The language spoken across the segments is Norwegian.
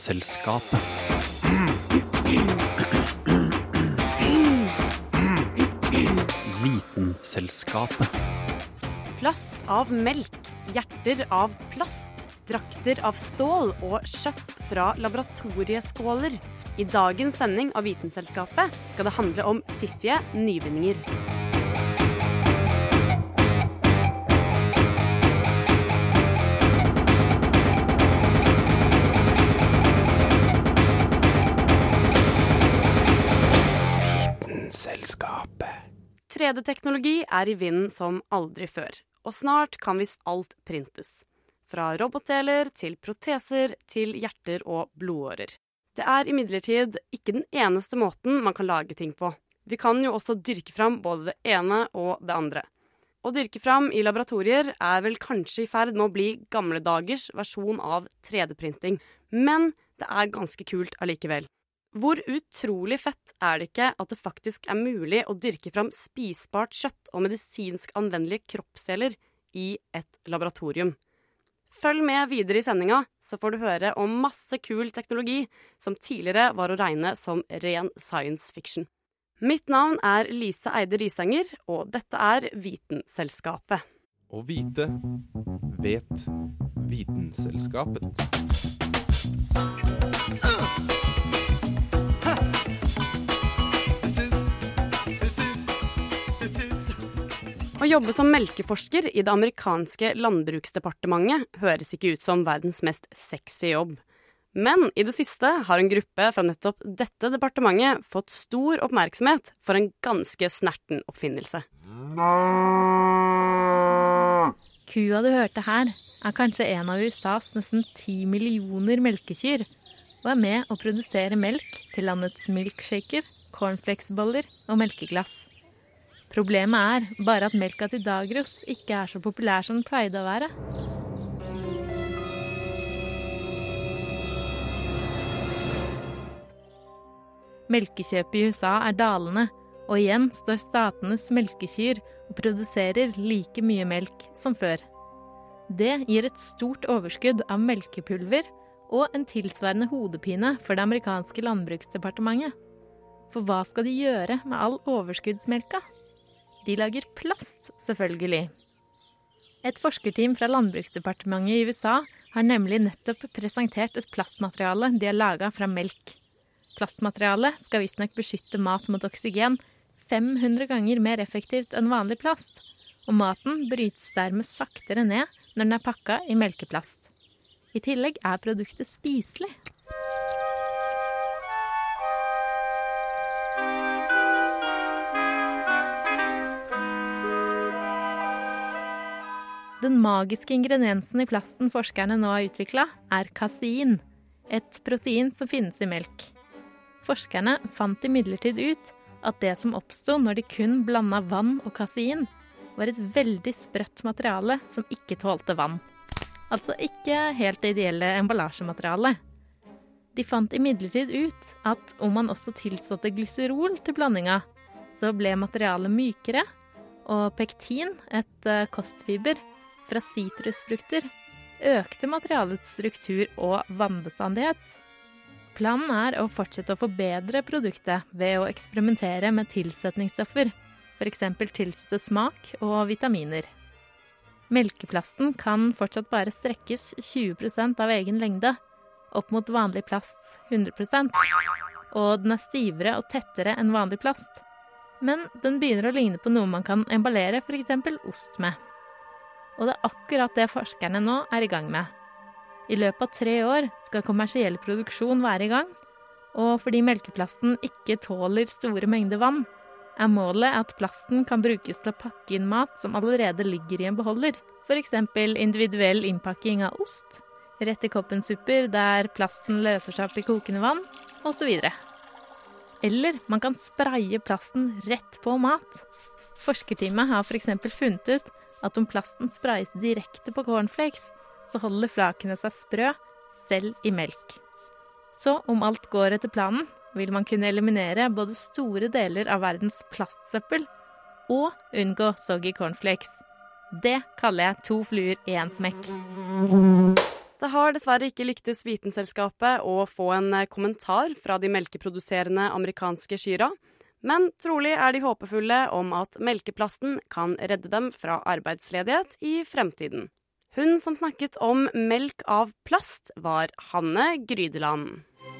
Vitenselskapet. Vitenselskapet. Plast av melk, hjerter av plast, drakter av stål og kjøtt fra laboratorieskåler. I dagens sending av Vitenselskapet skal det handle om fiffige nyvinninger. 3D-teknologi er i vinden som aldri før, og snart kan visst alt printes. Fra robotdeler til proteser til hjerter og blodårer. Det er imidlertid ikke den eneste måten man kan lage ting på. Vi kan jo også dyrke fram både det ene og det andre. Å dyrke fram i laboratorier er vel kanskje i ferd med å bli gamle dagers versjon av 3D-printing, men det er ganske kult allikevel. Hvor utrolig fett er det ikke at det faktisk er mulig å dyrke fram spisbart kjøtt og medisinsk anvendelige kroppsdeler i et laboratorium? Følg med videre i sendinga, så får du høre om masse kul teknologi som tidligere var å regne som ren science fiction. Mitt navn er Lise Eide Risanger, og dette er Vitenselskapet. Å vite vet Vitenselskapet. Å jobbe som melkeforsker i det amerikanske landbruksdepartementet høres ikke ut som verdens mest sexy jobb. Men i det siste har en gruppe fra nettopp dette departementet fått stor oppmerksomhet for en ganske snerten oppfinnelse. Kua du hørte her, er kanskje en av USAs nesten ti millioner melkekyr, og er med å produsere melk til landets milkshaker, cornflakesboller og melkeglass. Problemet er bare at melka til Dagros ikke er så populær som den pleide å være. Melkekjøpet i USA er dalende, og igjen står statenes melkekyr og produserer like mye melk som før. Det gir et stort overskudd av melkepulver og en tilsvarende hodepine for det amerikanske landbruksdepartementet. For hva skal de gjøre med all overskuddsmelka? De lager plast, selvfølgelig. Et forskerteam fra Landbruksdepartementet i USA har nemlig nettopp presentert et plastmateriale de har laga fra melk. Plastmaterialet skal visstnok beskytte mat mot oksygen 500 ganger mer effektivt enn vanlig plast, og maten brytes dermed saktere ned når den er pakka i melkeplast. I tillegg er produktet spiselig. Den magiske ingrediensen i plasten forskerne nå har utvikla, er kasein, et protein som finnes i melk. Forskerne fant imidlertid ut at det som oppsto når de kun blanda vann og kasein, var et veldig sprøtt materiale som ikke tålte vann. Altså ikke helt det ideelle emballasjematerialet. De fant imidlertid ut at om man også tilsatte glyserol til blandinga, så ble materialet mykere, og pektin, et eh, kostfiber fra sitrusfrukter, økte materialets struktur og vannbestandighet. Planen er å fortsette å forbedre produktet ved å eksperimentere med tilsetningsstoffer, f.eks. tilsette smak og vitaminer. Melkeplasten kan fortsatt bare strekkes 20% av egen lengde, opp mot vanlig plast 100% og den er stivere og tettere enn vanlig plast. Men den begynner å ligne på noe man kan emballere f.eks. ost med. Og det er akkurat det forskerne nå er i gang med. I løpet av tre år skal kommersiell produksjon være i gang, og fordi melkeplasten ikke tåler store mengder vann, er målet at plasten kan brukes til å pakke inn mat som allerede ligger i en beholder, f.eks. individuell innpakking av ost, rett i koppen-supper der plasten løser seg opp i kokende vann, osv. Eller man kan spraye plasten rett på mat. Forskerteamet har f.eks. funnet ut at om plasten sprayes direkte på cornflakes, så holder flakene seg sprø, selv i melk. Så om alt går etter planen, vil man kunne eliminere både store deler av verdens plastsøppel og unngå soggy cornflakes. Det kaller jeg to fluer i én smekk. Det har dessverre ikke lyktes Vitenselskapet å få en eh, kommentar fra de melkeproduserende amerikanske Kyra, men trolig er de håpefulle om at melkeplasten kan redde dem fra arbeidsledighet i fremtiden. Hun som snakket om melk av plast, var Hanne Grydeland.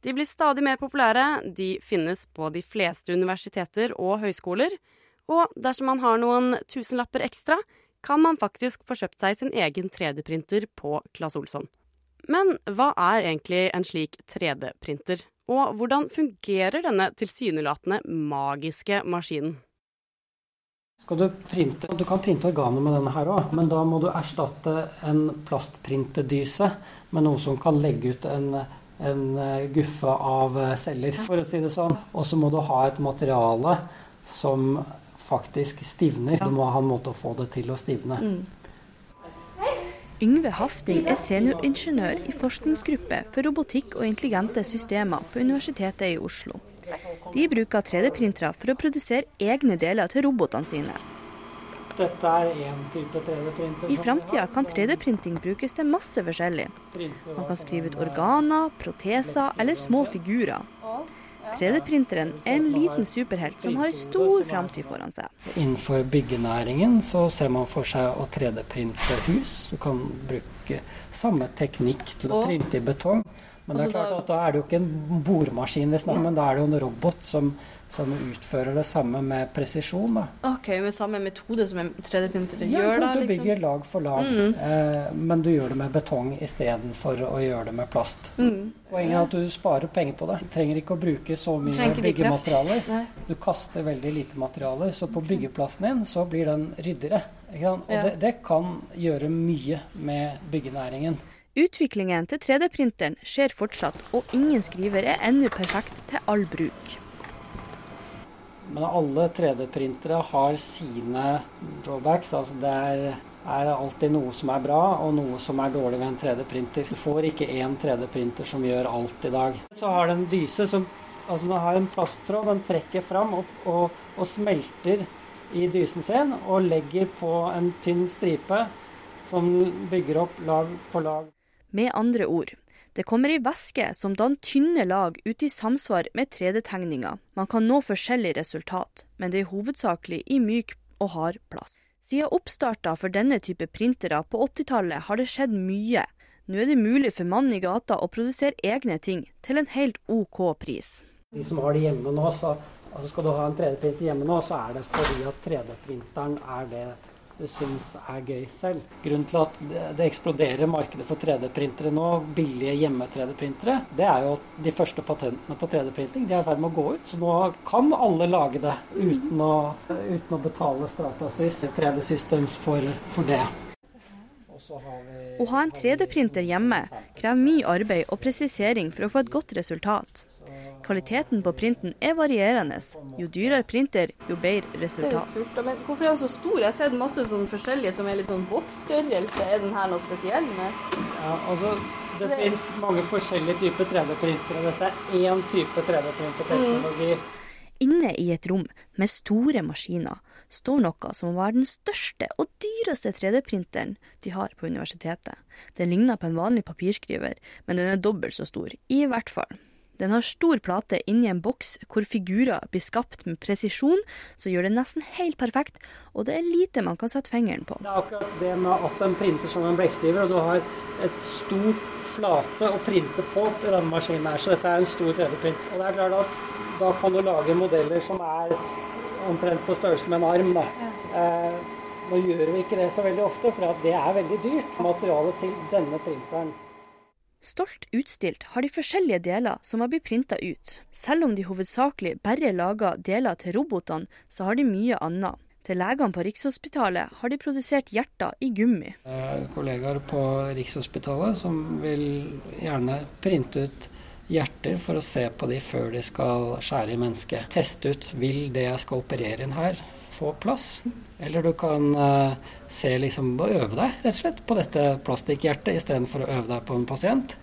De blir stadig mer populære, de finnes på de fleste universiteter og høyskoler, og dersom man har noen tusenlapper ekstra, kan man faktisk få kjøpt seg sin egen 3D-printer på Claes Olsson. Men hva er egentlig en slik 3D-printer, og hvordan fungerer denne tilsynelatende magiske maskinen? Skal du printe, du kan printe organer med denne her òg, men da må du erstatte en plastprintedyse med noe som kan legge ut en, en eh, guffe av eh, celler, for å si det sånn. Og så må du ha et materiale som faktisk stivner. Du må ha en måte å få det til å stivne. Yngve Hafting er senioringeniør i forskningsgruppe for robotikk og intelligente systemer på Universitetet i Oslo. De bruker 3D-printere for å produsere egne deler til robotene sine. Dette er én type 3D-printer. I framtida kan 3D-printing brukes til masse forskjellig. Man kan skrive ut organer, proteser eller små figurer. 3D-printeren er en liten superhelt som har en stor framtid foran seg. Innenfor byggenæringen så ser man for seg å 3D-printe hus. Du kan bruke samme teknikk til å printe i betong. Men det er Altså klart at da er det jo ikke en boremaskin, men da er det jo en robot som, som utfører det samme med presisjon. Da. Ok, Med samme metode som en 3D-printer Ja, gjør? Ja, Du liksom? bygger lag for lag, Mm. eh, men du gjør det med betong istedenfor å gjøre det med plast. Mm. Poenget er at du sparer penger på det. Du trenger ikke å bruke så mye byggematerialer. Du kaster veldig lite materialer, så på byggeplassen din så blir den ryddigere. Og Ja. det, det kan gjøre mye med byggenæringen. Utviklingen til 3D-printeren skjer fortsatt, og ingen skriver er ennå perfekt til all bruk. Men alle 3D-printere har sine drawbacks. altså Det er, er alltid noe som er bra, og noe som er dårlig ved en 3D-printer. Du får ikke én 3D-printer som gjør alt i dag. Så har den dyse som altså Den har en plasttråd, den trekker fram og, og, og smelter i dysen sin og legger på en tynn stripe som bygger opp lag på lag. Med andre ord, det kommer i væske som danner tynne lag ut i samsvar med 3D-tegninga. Man kan nå forskjellig resultat, men det er hovedsakelig i myk og hard plast. Siden oppstarta for denne type printere på 80-tallet har det skjedd mye. Nå er det mulig for mannen i gata å produsere egne ting til en helt OK pris. De som har det hjemme nå, så altså skal du ha en 3D-printer hjemme nå, så er det fordi at 3D-printeren er det syns er gøy selv. Grunnen til at det, eksploderer markedet for 3D-printere nå, billige hjemme-3D-printere, det er jo at de første patentene på 3D-printing de er i ferd med å gå ut. Så nå kan alle lage det uten å, uten å betale Stratasys 3D Systems for, for det. Og så har vi- Å ha en 3D-printer hjemme krever mye arbeid og presisering for å få et godt resultat. Kvaliteten på printen er varierende. Jo dyrere printer, jo bedre resultat. Men hvorfor er den så stor? Jeg har sett masse sånn forskjellige som er litt sånn boksstørrelse. Er den her noe spesiell med? Ja, altså, det det- finnes mange forskjellige typer 3D-printere. Dette er én type 3D-printerteknologi. Inne i et rom med store maskiner står noe som var den største og dyreste 3D-printeren de har på universitetet. Den ligner på en vanlig papirskriver, men den er dobbelt så stor. I hvert fall. Den har stor plate inni en boks hvor figurer blir skapt med presisjon, som gjør det nesten helt perfekt, og det er lite man kan sette fingeren på. Det er akkurat det med at den printer som en blekkskriver, og du har et stort flate å printe på i denne maskinen her, så dette er en stor 3D-print. Og det er klart at da kan du lage modeller som er omtrent på størrelse med en arm. Da. Eh, nå gjør vi ikke det så veldig ofte, for det er veldig dyrt. Materialet til denne printeren. Stolt utstilt har de forskjellige deler som har blitt printa ut. Selv om de hovedsakelig bare lager deler til robotene, så har de mye annet. Til legene på Rikshospitalet har de produsert hjerter i gummi. Eh, kollegaer på Rikshospitalet som vil gjerne printe ut hjerter for å se på de før de skal skjære i mennesket. Teste ut vil det jeg skal operere inn her, få plass. Eller du kan uh, se liksom og øve deg rett og slett på dette plastikkhjertet istedenfor å øve deg på en pasient.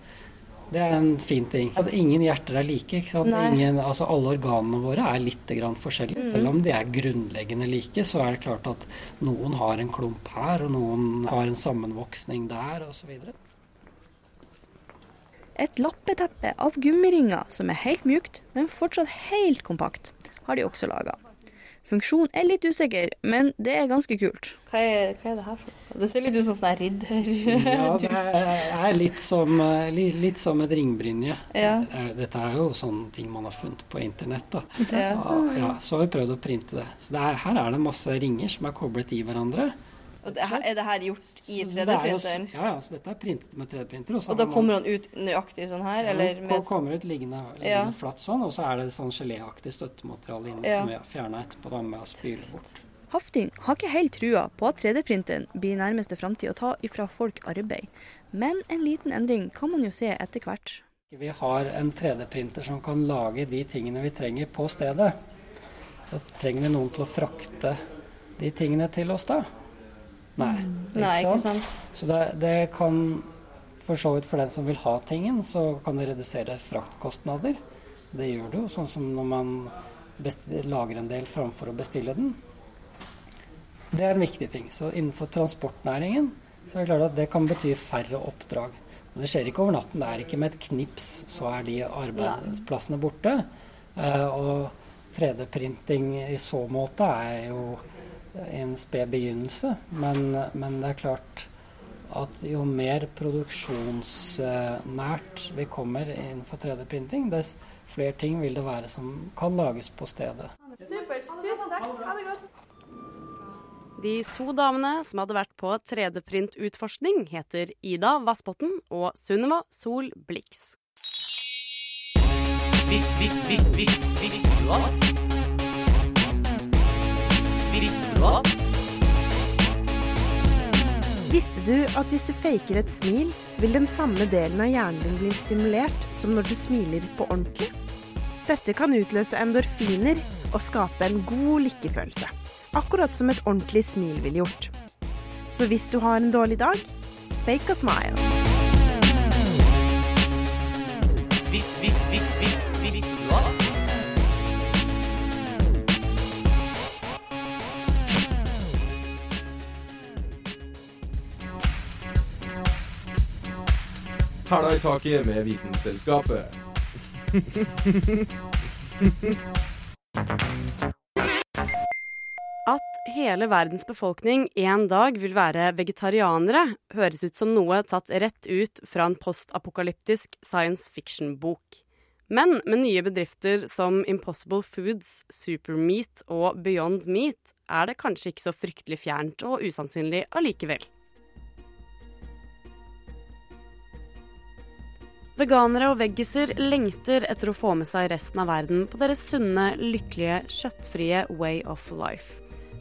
Det er en fin ting. At ingen hjerter er like. ikke sant? Ingen, altså alle organene våre er litt grann forskjellige. Mm. Selv om de er grunnleggende like, så er det klart at noen har en klump her, og noen har en sammenvoksning der, osv. Et lappeteppe av gummiringer som er helt mjukt, men fortsatt helt kompakt, har de også laga. Funksjonen er litt usikker, men det er ganske kult. Hva er, hva er det her for Det ser litt ut som sånn ridder... ja, det er litt som, litt, litt som et ringbrynje. Ja. Dette er jo sånne ting man har funnet på internett. Da. Ja. Ja, så har vi prøvd å printe det. Så det er, her er det masse ringer som er koblet i hverandre. Og det, er det her gjort i 3D-printeren? Ja, ja, så dette er printet med 3D-printer. Og, og da kommer han ut nøyaktig sånn her? Eller med... kommer ut liggende, liggende ja. flatt sånn, og så er det sånn geléaktig støttemateriale inni ja. som vi har fjerna etterpå da med å spyle bort. Hafting har ikke helt trua på at 3D-printeren blir nærmeste framtid å ta ifra folk arbeid, men en liten endring kan man jo se etter hvert. Vi har en 3D-printer som kan lage de tingene vi trenger på stedet. Så trenger vi noen til å frakte de tingene til oss da. Nei, mm. ikke, Nei, ikke sant? Så det, det, kan for så vidt for den som vil ha tingen, så kan det redusere fraktkostnader. Det gjør det jo, sånn som når man lager en del framfor å bestille den. Det er en viktig ting. Så innenfor transportnæringen så er det klart at det kan bety færre oppdrag. Men det skjer ikke over natten. Det er ikke med et knips så er de arbeidsplassene borte. Uh, og 3D-printing i så måte er jo en sped begynnelse. Men, men, det er klart at jo mer produksjonsnært vi kommer innenfor 3D-printing, dess flere ting vil det være som kan lages på stedet. Supert. Tusen takk. Ha det godt. De to damene som hadde vært på 3D-printutforskning, heter Ida Vassbotten og Sunniva Sol Blix. Visst, visst, visst, visst, visst visst, Visste du at? Visste du at hvis du faker et smil, vil den samme delen av hjernen din bli stimulert som når du smiler på ordentlig? Dette kan utløse endorfiner og skape en god lykkefølelse. Akkurat som et ordentlig smil ville gjort. Så hvis du har en dårlig dag, fake a smile. Visst, visst, Hæla i taket med Vitenselskapet. At hele verdens befolkning en dag vil være vegetarianere, høres ut som noe tatt rett ut fra en postapokalyptisk science fiction-bok. Men med nye bedrifter som Impossible Foods, Supermeat og Beyond Meat er det kanskje ikke så fryktelig fjernt og usannsynlig allikevel. Veganere og veggiser lengter etter å få med seg resten av verden på deres sunne, lykkelige, kjøttfrie way of life.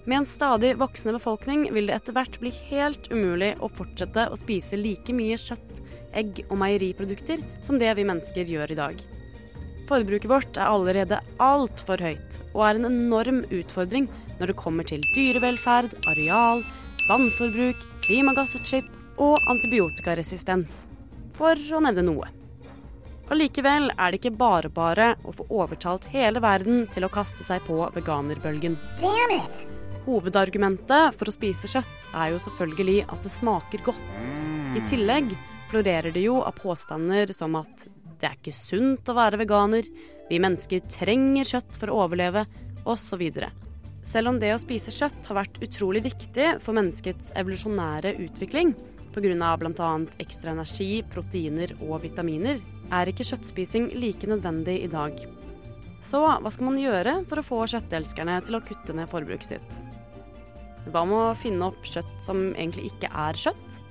Med en stadig voksende befolkning vil det etter hvert bli helt umulig å fortsette å spise like mye kjøtt, egg og meieriprodukter som det vi mennesker gjør i dag. Forbruket vårt er allerede altfor høyt, og er en enorm utfordring når det kommer til dyrevelferd, areal, vannforbruk, klimagassutslipp og antibiotikaresistens, for å nevne noe. Og likevel er det ikke bare bare å få overtalt hele verden til å kaste seg på veganerbølgen. Hovedargumentet for å spise kjøtt er jo selvfølgelig at det smaker godt. I tillegg florerer det jo av påstander som at det er ikke sunt å være veganer, vi mennesker trenger kjøtt for å overleve, osv. Selv om det å spise kjøtt har vært utrolig viktig for menneskets evolusjonære utvikling, pga. bl.a. ekstra energi, proteiner og vitaminer, er ikke kjøttspising like nødvendig i dag. Så hva skal man gjøre for å få kjøttelskerne til å kutte ned forbruket sitt? Hva med å finne opp kjøtt som egentlig ikke er kjøtt?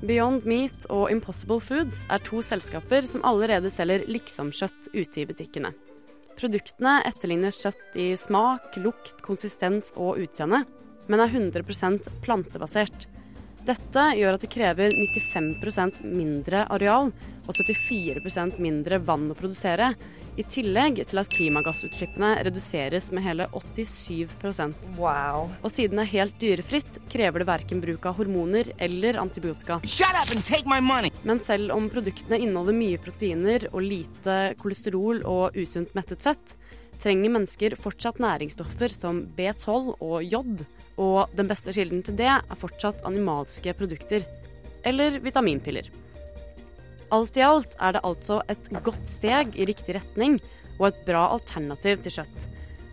Beyond Meat og Impossible Foods er to selskaper som allerede selger liksom-kjøtt ute i butikkene. Produktene etterligner kjøtt i smak, lukt, konsistens og utseende, men er 100% plantebasert. Dette gjør at det krever 95% mindre areal og 74% mindre vann å produsere, i tillegg til at klimagassutslippene reduseres med hele 87% Wow. Og siden det er helt dyrefritt, krever det verken bruk av hormoner eller antibiotika. Men selv om produktene inneholder mye proteiner og lite kolesterol og usunt mettet fett, trenger mennesker fortsatt næringsstoffer som B12 og jod, og den beste kilden til det er fortsatt animalske produkter. Eller vitaminpiller. Alt i alt er det altså et godt steg i riktig retning og et bra alternativ til kjøtt.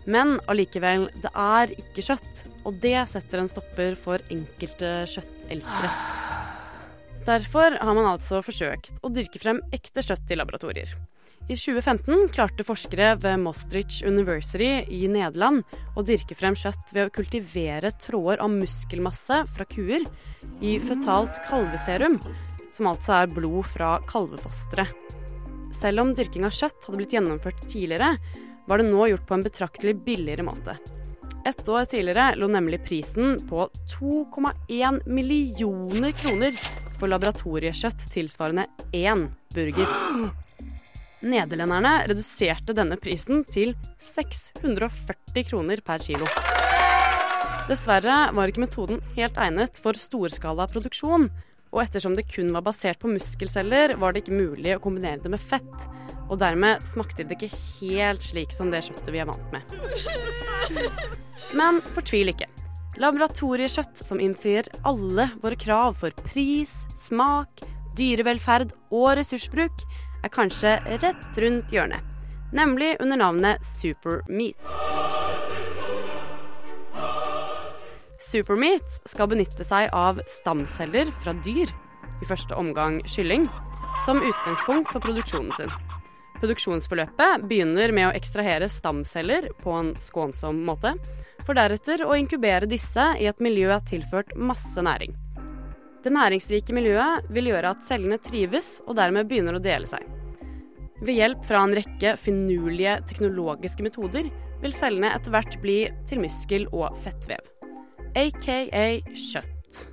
Men allikevel, det er ikke kjøtt, og det setter en stopper for enkelte kjøttelskere. Derfor har man altså forsøkt å dyrke frem ekte kjøtt i laboratorier. I 2015 klarte forskere ved Maastricht University i Nederland å dyrke frem kjøtt ved å kultivere tråder av muskelmasse fra kuer i føtalt kalveserum, som altså er blod fra kalvefostre. Selv om dyrking av kjøtt hadde blitt gjennomført tidligere, var det nå gjort på en betraktelig billigere måte. Ett år tidligere lå nemlig prisen på 2,1 millioner kroner for laboratoriekjøtt tilsvarende én burger. Nederlenderne reduserte denne prisen til 640 kroner per kilo. Dessverre var ikke metoden helt egnet for storskala produksjon, og ettersom det kun var basert på muskelceller, var det ikke mulig å kombinere det med fett. Og dermed smakte det ikke helt slik som det kjøttet vi er vant med. Men fortvil ikke. Laboratoriekjøtt som innfrir alle våre krav for pris, smak, dyrevelferd og ressursbruk, er kanskje rett rundt hjørnet. Nemlig under navnet Supermeat. Supermeat skal benytte seg av stamceller fra dyr, i første omgang kylling, som utgangspunkt for produksjonen sin. Produksjonsforløpet begynner med å ekstrahere stamceller på en skånsom måte, for deretter å inkubere disse i et miljø tilført masse næring. Det næringsrike miljøet vil gjøre at cellene trives og dermed begynner å dele seg. Ved hjelp fra en rekke finurlige teknologiske metoder vil cellene etter hvert bli til muskel- og fettvev. Aka kjøtt.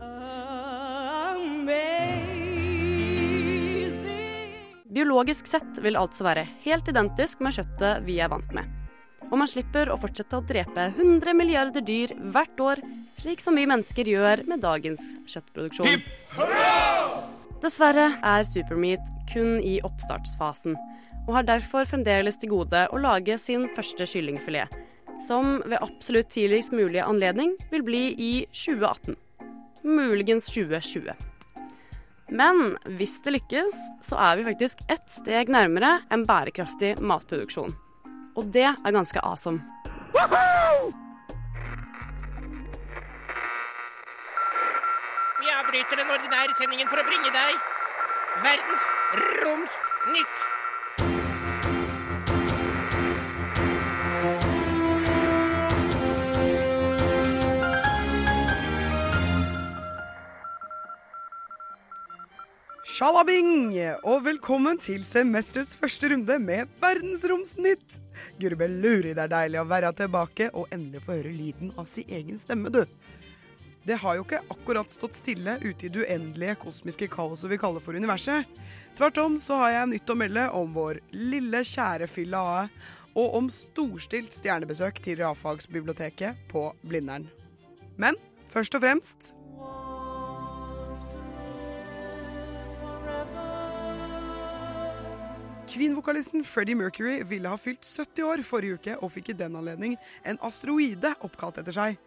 Biologisk sett vil altså være helt identisk med kjøttet vi er vant med. Og man slipper å fortsette å drepe 100 milliarder dyr hvert år, slik som vi mennesker gjør med dagens kjøttproduksjon. Dessverre er Supermeat kun i oppstartsfasen, og har derfor fremdeles til gode å lage sin første kyllingfilet, som ved absolutt tidligst mulig anledning vil bli i 2018. Muligens 2020. Men hvis det lykkes, så er vi faktisk ett steg nærmere en bærekraftig matproduksjon. Og det er ganske awesome. Vi avbryter den ordinære sendingen for å bringe deg Verdens Roms Nytt. Sjalabing! Og velkommen til semesterets første runde med Verdensromsnytt. Gurbe luri, det er deilig å være tilbake og endelig få høre lyden av sin egen stemme, du. Det har jo ikke akkurat stått stille ute i det uendelige kosmiske kaoset vi kaller for universet. Tvert om så har jeg nytt å melde om vår lille, kjære Fylla AE, og om storstilt stjernebesøk til realfagsbiblioteket på Blindern. Men først og fremst Queen-vokalisten Freddie Mercury ville ha fylt 70 år forrige uke, og fikk i den anledning en asteroide oppkalt etter seg.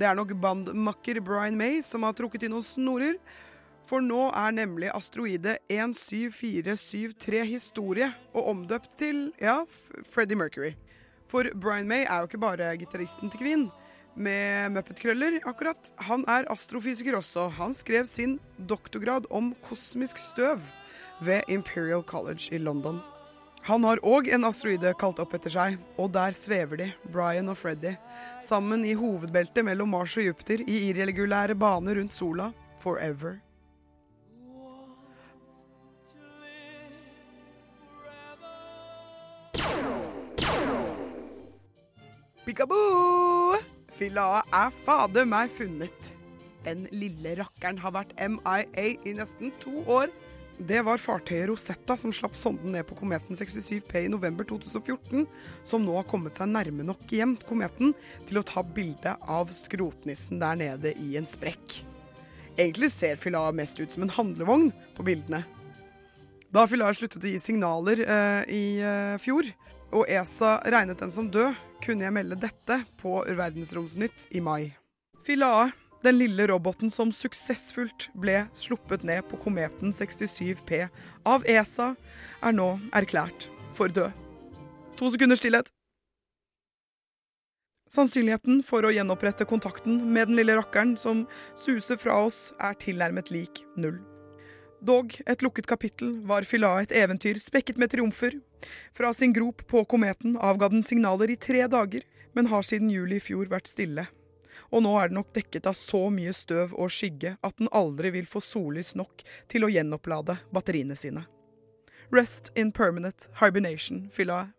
Det er nok bandmakker Brian May som har trukket i noen snorer, for nå er nemlig asteroide 17473 historie, og omdøpt til, ja, Freddie Mercury. For Brian May er jo ikke bare gitaristen til Queen med Muppet-krøller, akkurat. Han er astrofysiker også. Han skrev sin doktorgrad om kosmisk støv ved Imperial College i London. Han har òg en asteroide kalt opp etter seg, og der svever de, Brian og Freddy, sammen i hovedbeltet mellom Mars og Jupiter i irregulære baner rundt sola, forever. Pikaboo! Filae er fader meg funnet. Den lille rakkeren har vært MIA i nesten to år. Det var fartøyet Rosetta som slapp sonden ned på kometen 67P i november 2014, som nå har kommet seg nærme nok hjem til kometen til å ta bilde av skrotnissen der nede i en sprekk. Egentlig ser Filae mest ut som en handlevogn på bildene. Da Filae sluttet å gi signaler eh, i eh, fjor, og ESA regnet den som død, kunne jeg melde dette på Verdensromsnytt i mai. Filae den lille roboten som suksessfullt ble sluppet ned på kometen 67P av ESA, er nå erklært for død. To sekunder stillhet. Sannsynligheten for å gjenopprette kontakten med den lille rakkeren som suser fra oss, er tilnærmet lik null. Dog et lukket kapittel var Filae et eventyr spekket med triumfer. Fra sin grop på kometen avga den signaler i tre dager, men har siden juli i fjor vært stille og nå er den nok dekket av så mye støv og skygge at den aldri vil få sollys nok til å gjenopplade batteriene sine. Rest in permanent hibernation, Philae.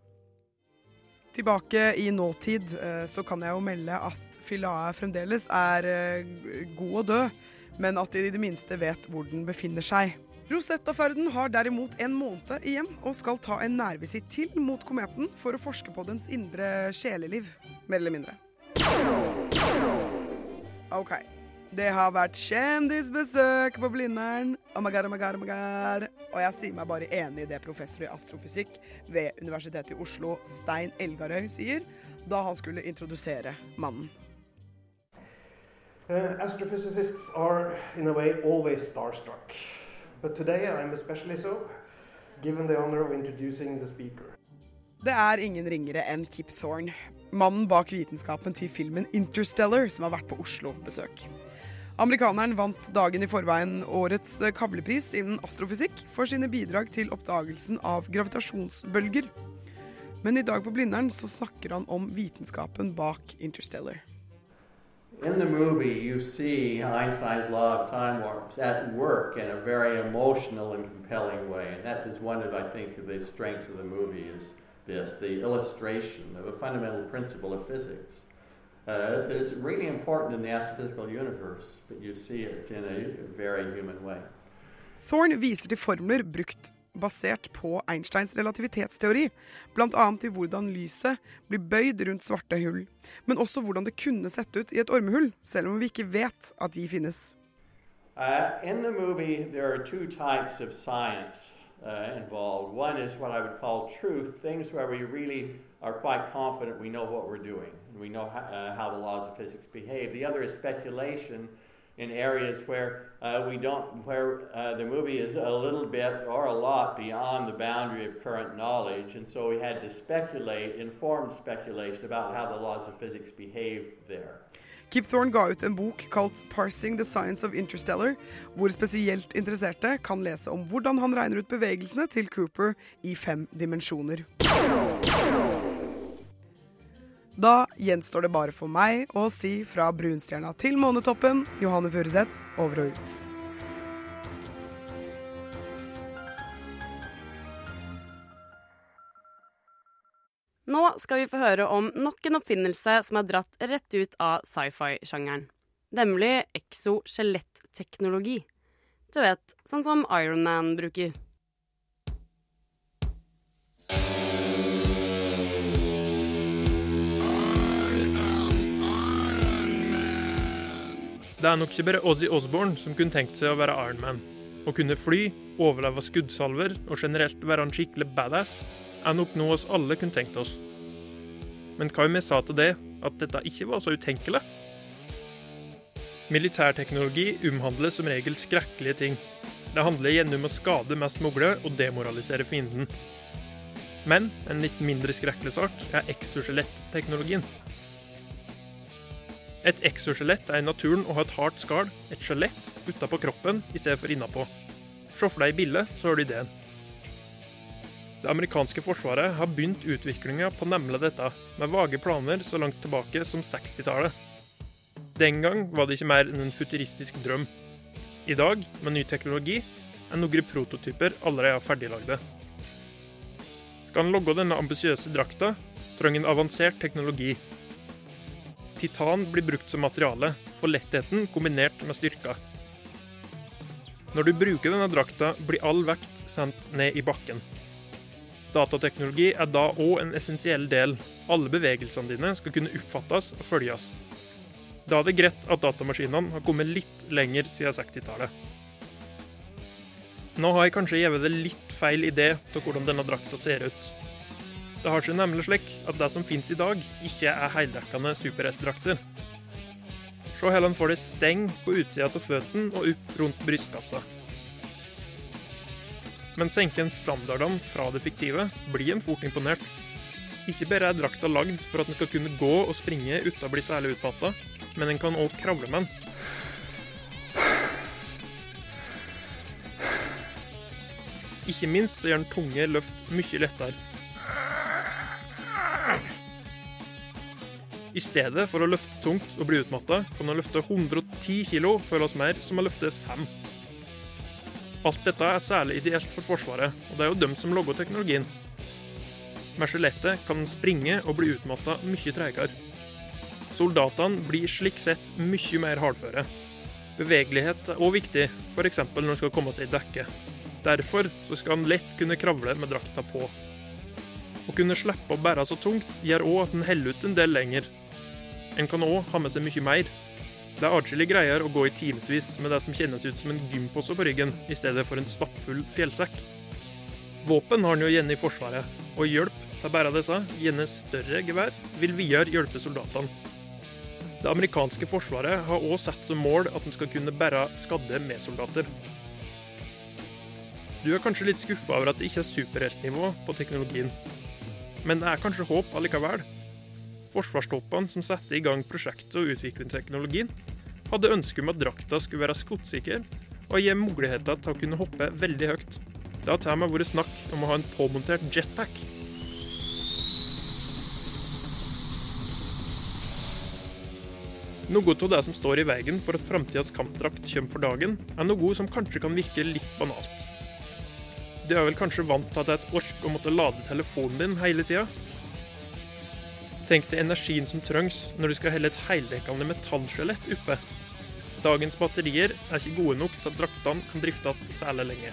Tilbake i nåtid eh, så kan jeg jo melde at Philae fremdeles er eh, god og død, men at de i det minste vet hvor den befinner seg. Rosetta-ferden har derimot en måned igjen og skal ta en nærvisitt til mot kometen for å forske på dens indre sjeleliv, mer eller mindre. OK. Det har vært kjendisbesøk på Blindern. Oh my god, oh my god, oh my god. Og jeg sier meg bare enig i det professor i astrofysikk ved Universitetet i Oslo, Stein Elgarøy, sier da han skulle introdusere mannen. Uh, astrophysicists are, in a way, always starstruck. But today I'm especially so, given the honor of introducing the speaker. Det er ingen ringere enn Kip Thorne, mannen bak vitenskapen til filmen Interstellar, som har vært på Oslo-besøk. Amerikaneren vant dagen i forveien årets kavlepris innen astrofysikk for sine bidrag til oppdagelsen av gravitasjonsbølger. Men i dag på Blindern så snakker han om vitenskapen bak Interstellar. In the movie, you see Einstein's law of time warps at work in a very emotional and compelling way, and that is one of, I think, the strengths of the movie is this, the illustration of a fundamental principle of physics. Uh, that is really important in the astrophysical universe, but you see it in a very human way. Thorne viser til formler brukt basert på Einsteins relativitetsteori, bl.a. i hvordan lyset blir bøyd rundt svarte hull, men også hvordan det kunne sett ut i et ormehull, selv om vi ikke vet at de finnes. Uh, in the movie, there are two types of science uh, involved. One is what I would call truth, things where we really are quite confident we know what we're doing and we know how, uh, how the laws of physics behave. The other is speculation in areas where uh, we don't, where uh, the movie is a little bit or a lot beyond the boundary of current knowledge, and so we had to speculate, informed speculation about how the laws of physics behave there. Kip Thorne ga ut en bok kalt 'Parsing the Science of Interstellar', hvor spesielt interesserte kan lese om hvordan han regner ut bevegelsene til Cooper i fem dimensjoner. Da gjenstår det bare for meg å si fra brunstjerna til månetoppen, Johanne Furuseth, over og ut. Nå skal vi få høre om nok en oppfinnelse som er dratt rett ut av sci-fi-sjangeren. Nemlig exo-skjelettteknologi. Du vet, sånn som Ironman bruker. Det er nok ikke bare Ozzy Osbourne som kunne tenkt seg å være Ironman. Å kunne fly, overleve skuddsalver og generelt være en skikkelig badass er nok noe oss alle kunne tenkt oss. Men hva om vi sa til det at dette ikke var så utenkelig? Militærteknologi omhandler som regel skrekkelige ting. Det handler gjerne om å skade mest mulig og demoralisere fienden. Men en litt mindre skrekkelig sak er exoskjeletteknologien. Et exoskjelett er i naturen å ha et hardt skall, et skjelett, utapå kroppen i stedet for innapå. Se for deg i bildet, så har du ideen. Det amerikanske forsvaret har begynt utviklinga på nemlig dette, med vage planer så langt tilbake som 60-tallet. Den gang var det ikke mer enn en futuristisk drøm. I dag, med ny teknologi, er noen prototyper allerede ferdiglagde. Skal en logge denne ambisiøse drakta, trenger en avansert teknologi. Titan blir brukt som materiale, for lettheten kombinert med styrka. Når du bruker denne drakta, blir all vekt sendt ned i bakken. Datateknologi er da òg en essensiell del. Alle bevegelsene dine skal kunne oppfattes og følges. Da er det greit at datamaskinene har kommet litt lenger siden 60-tallet. Nå har jeg kanskje gitt deg litt feil idé til hvordan denne drakta ser ut. Det har seg nemlig slik at det som finnes i dag, ikke er heldekkende superheltdrakter. Se hvordan får det steng på utsida av føttene og opp rundt brystkassa. Men senker en standardene fra det fiktive, blir en fort imponert. Ikke bare er drakta lagd for at den skal kunne gå og springe uten å bli særlig utmatta, men en kan òg kravle med den. Ikke minst så gjør den tunge løft mye lettere. I stedet for å løfte tungt og bli utmatta, kan den løfte 110 kg føles mer som å løfte 5. Alt dette er særlig ideelt for Forsvaret, og det er jo dem som logger teknologien. Med skjelettet kan den springe og bli utmatta mye tregere. Soldatene blir slik sett mye mer hardføre. Bevegelighet er òg viktig, f.eks. når de skal komme seg i dekke. Derfor skal en lett kunne kravle med drakta på. Å kunne slippe å bære så tungt gjør òg at en holder ut en del lenger. En kan òg ha med seg mye mer. Det er atskillig greier å gå i timevis med det som kjennes ut som en gympose på ryggen, i stedet for en stappfull fjellsekk. Våpen har en jo igjen i Forsvaret, og hjelp til å bære disse, gjerne større gevær, vil videre hjelpe soldatene. Det amerikanske forsvaret har òg satt som mål at en skal kunne bære skadde medsoldater. Du er kanskje litt skuffa over at det ikke er superheltnivå på teknologien. Men det er kanskje håp allikevel. Forsvarstoppene som satte i gang prosjektet og utviklet teknologien, hadde ønske om at drakta skulle være skuddsikker og gi muligheter til å kunne hoppe veldig høyt. Det har til og med vært snakk om å ha en påmontert jetpack. Noe av det som står i veien for at framtidas kampdrakt kommer for dagen, er noe som kanskje kan virke litt banalt. Du er vel kanskje vant til at det er et ork å måtte lade telefonen din hele tida? Tenk deg energien som trengs når du skal helle et heldekkende metallskjelett oppe. Dagens batterier er ikke gode nok til at draktene kan driftes særlig lenge.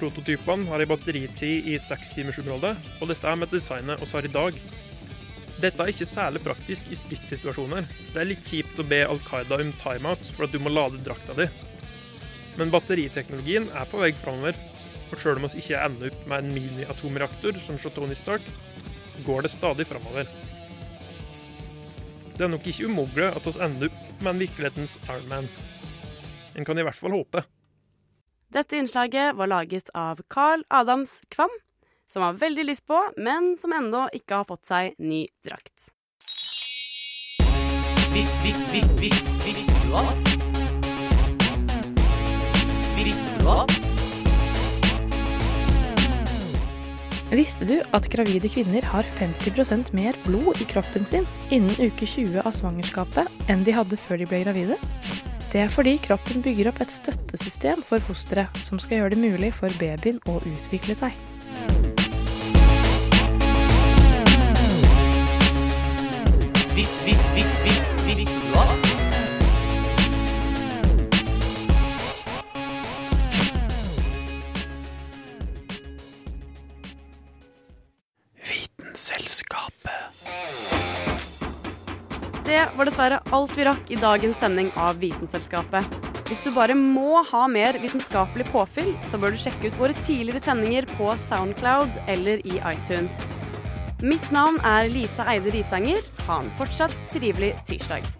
Prototypene har en batteritid i sekstimersområdet, og dette er med designet vi har i dag. Dette er ikke særlig praktisk i stridssituasjoner. Det er litt kjipt å be Al Qaida om timeout for at du må lade drakta di. Men batteriteknologien er på vei framover, og sjøl om vi ikke ender opp med en mini-atomreaktor som Chotoni Stark, går det stadig framover. Det er nok ikke umulig at vi ender opp med en virkelighetens Ironman. En kan i hvert fall håpe. Dette innslaget var laget av Carl Adams Kvam, som har veldig lyst på, men som ennå ikke har fått seg ny drakt. Visst, visst, visst, visst, visste du visst, visst, du at? Visste du at gravide kvinner har 50% mer blod i kroppen sin innen uke 20 av svangerskapet enn de hadde før de ble gravide? Det er fordi kroppen bygger opp et støttesystem for fosteret som skal gjøre det mulig for babyen å utvikle seg. Visst, visst, visst, visst, visst, du Det var dessverre alt vi rakk i dagens sending av Vitenselskapet. Hvis du bare må ha mer vitenskapelig påfyll, så bør du sjekke ut våre tidligere sendinger på Soundcloud eller i iTunes. Mitt navn er Lisa Eide Risanger. Ha en fortsatt trivelig tirsdag.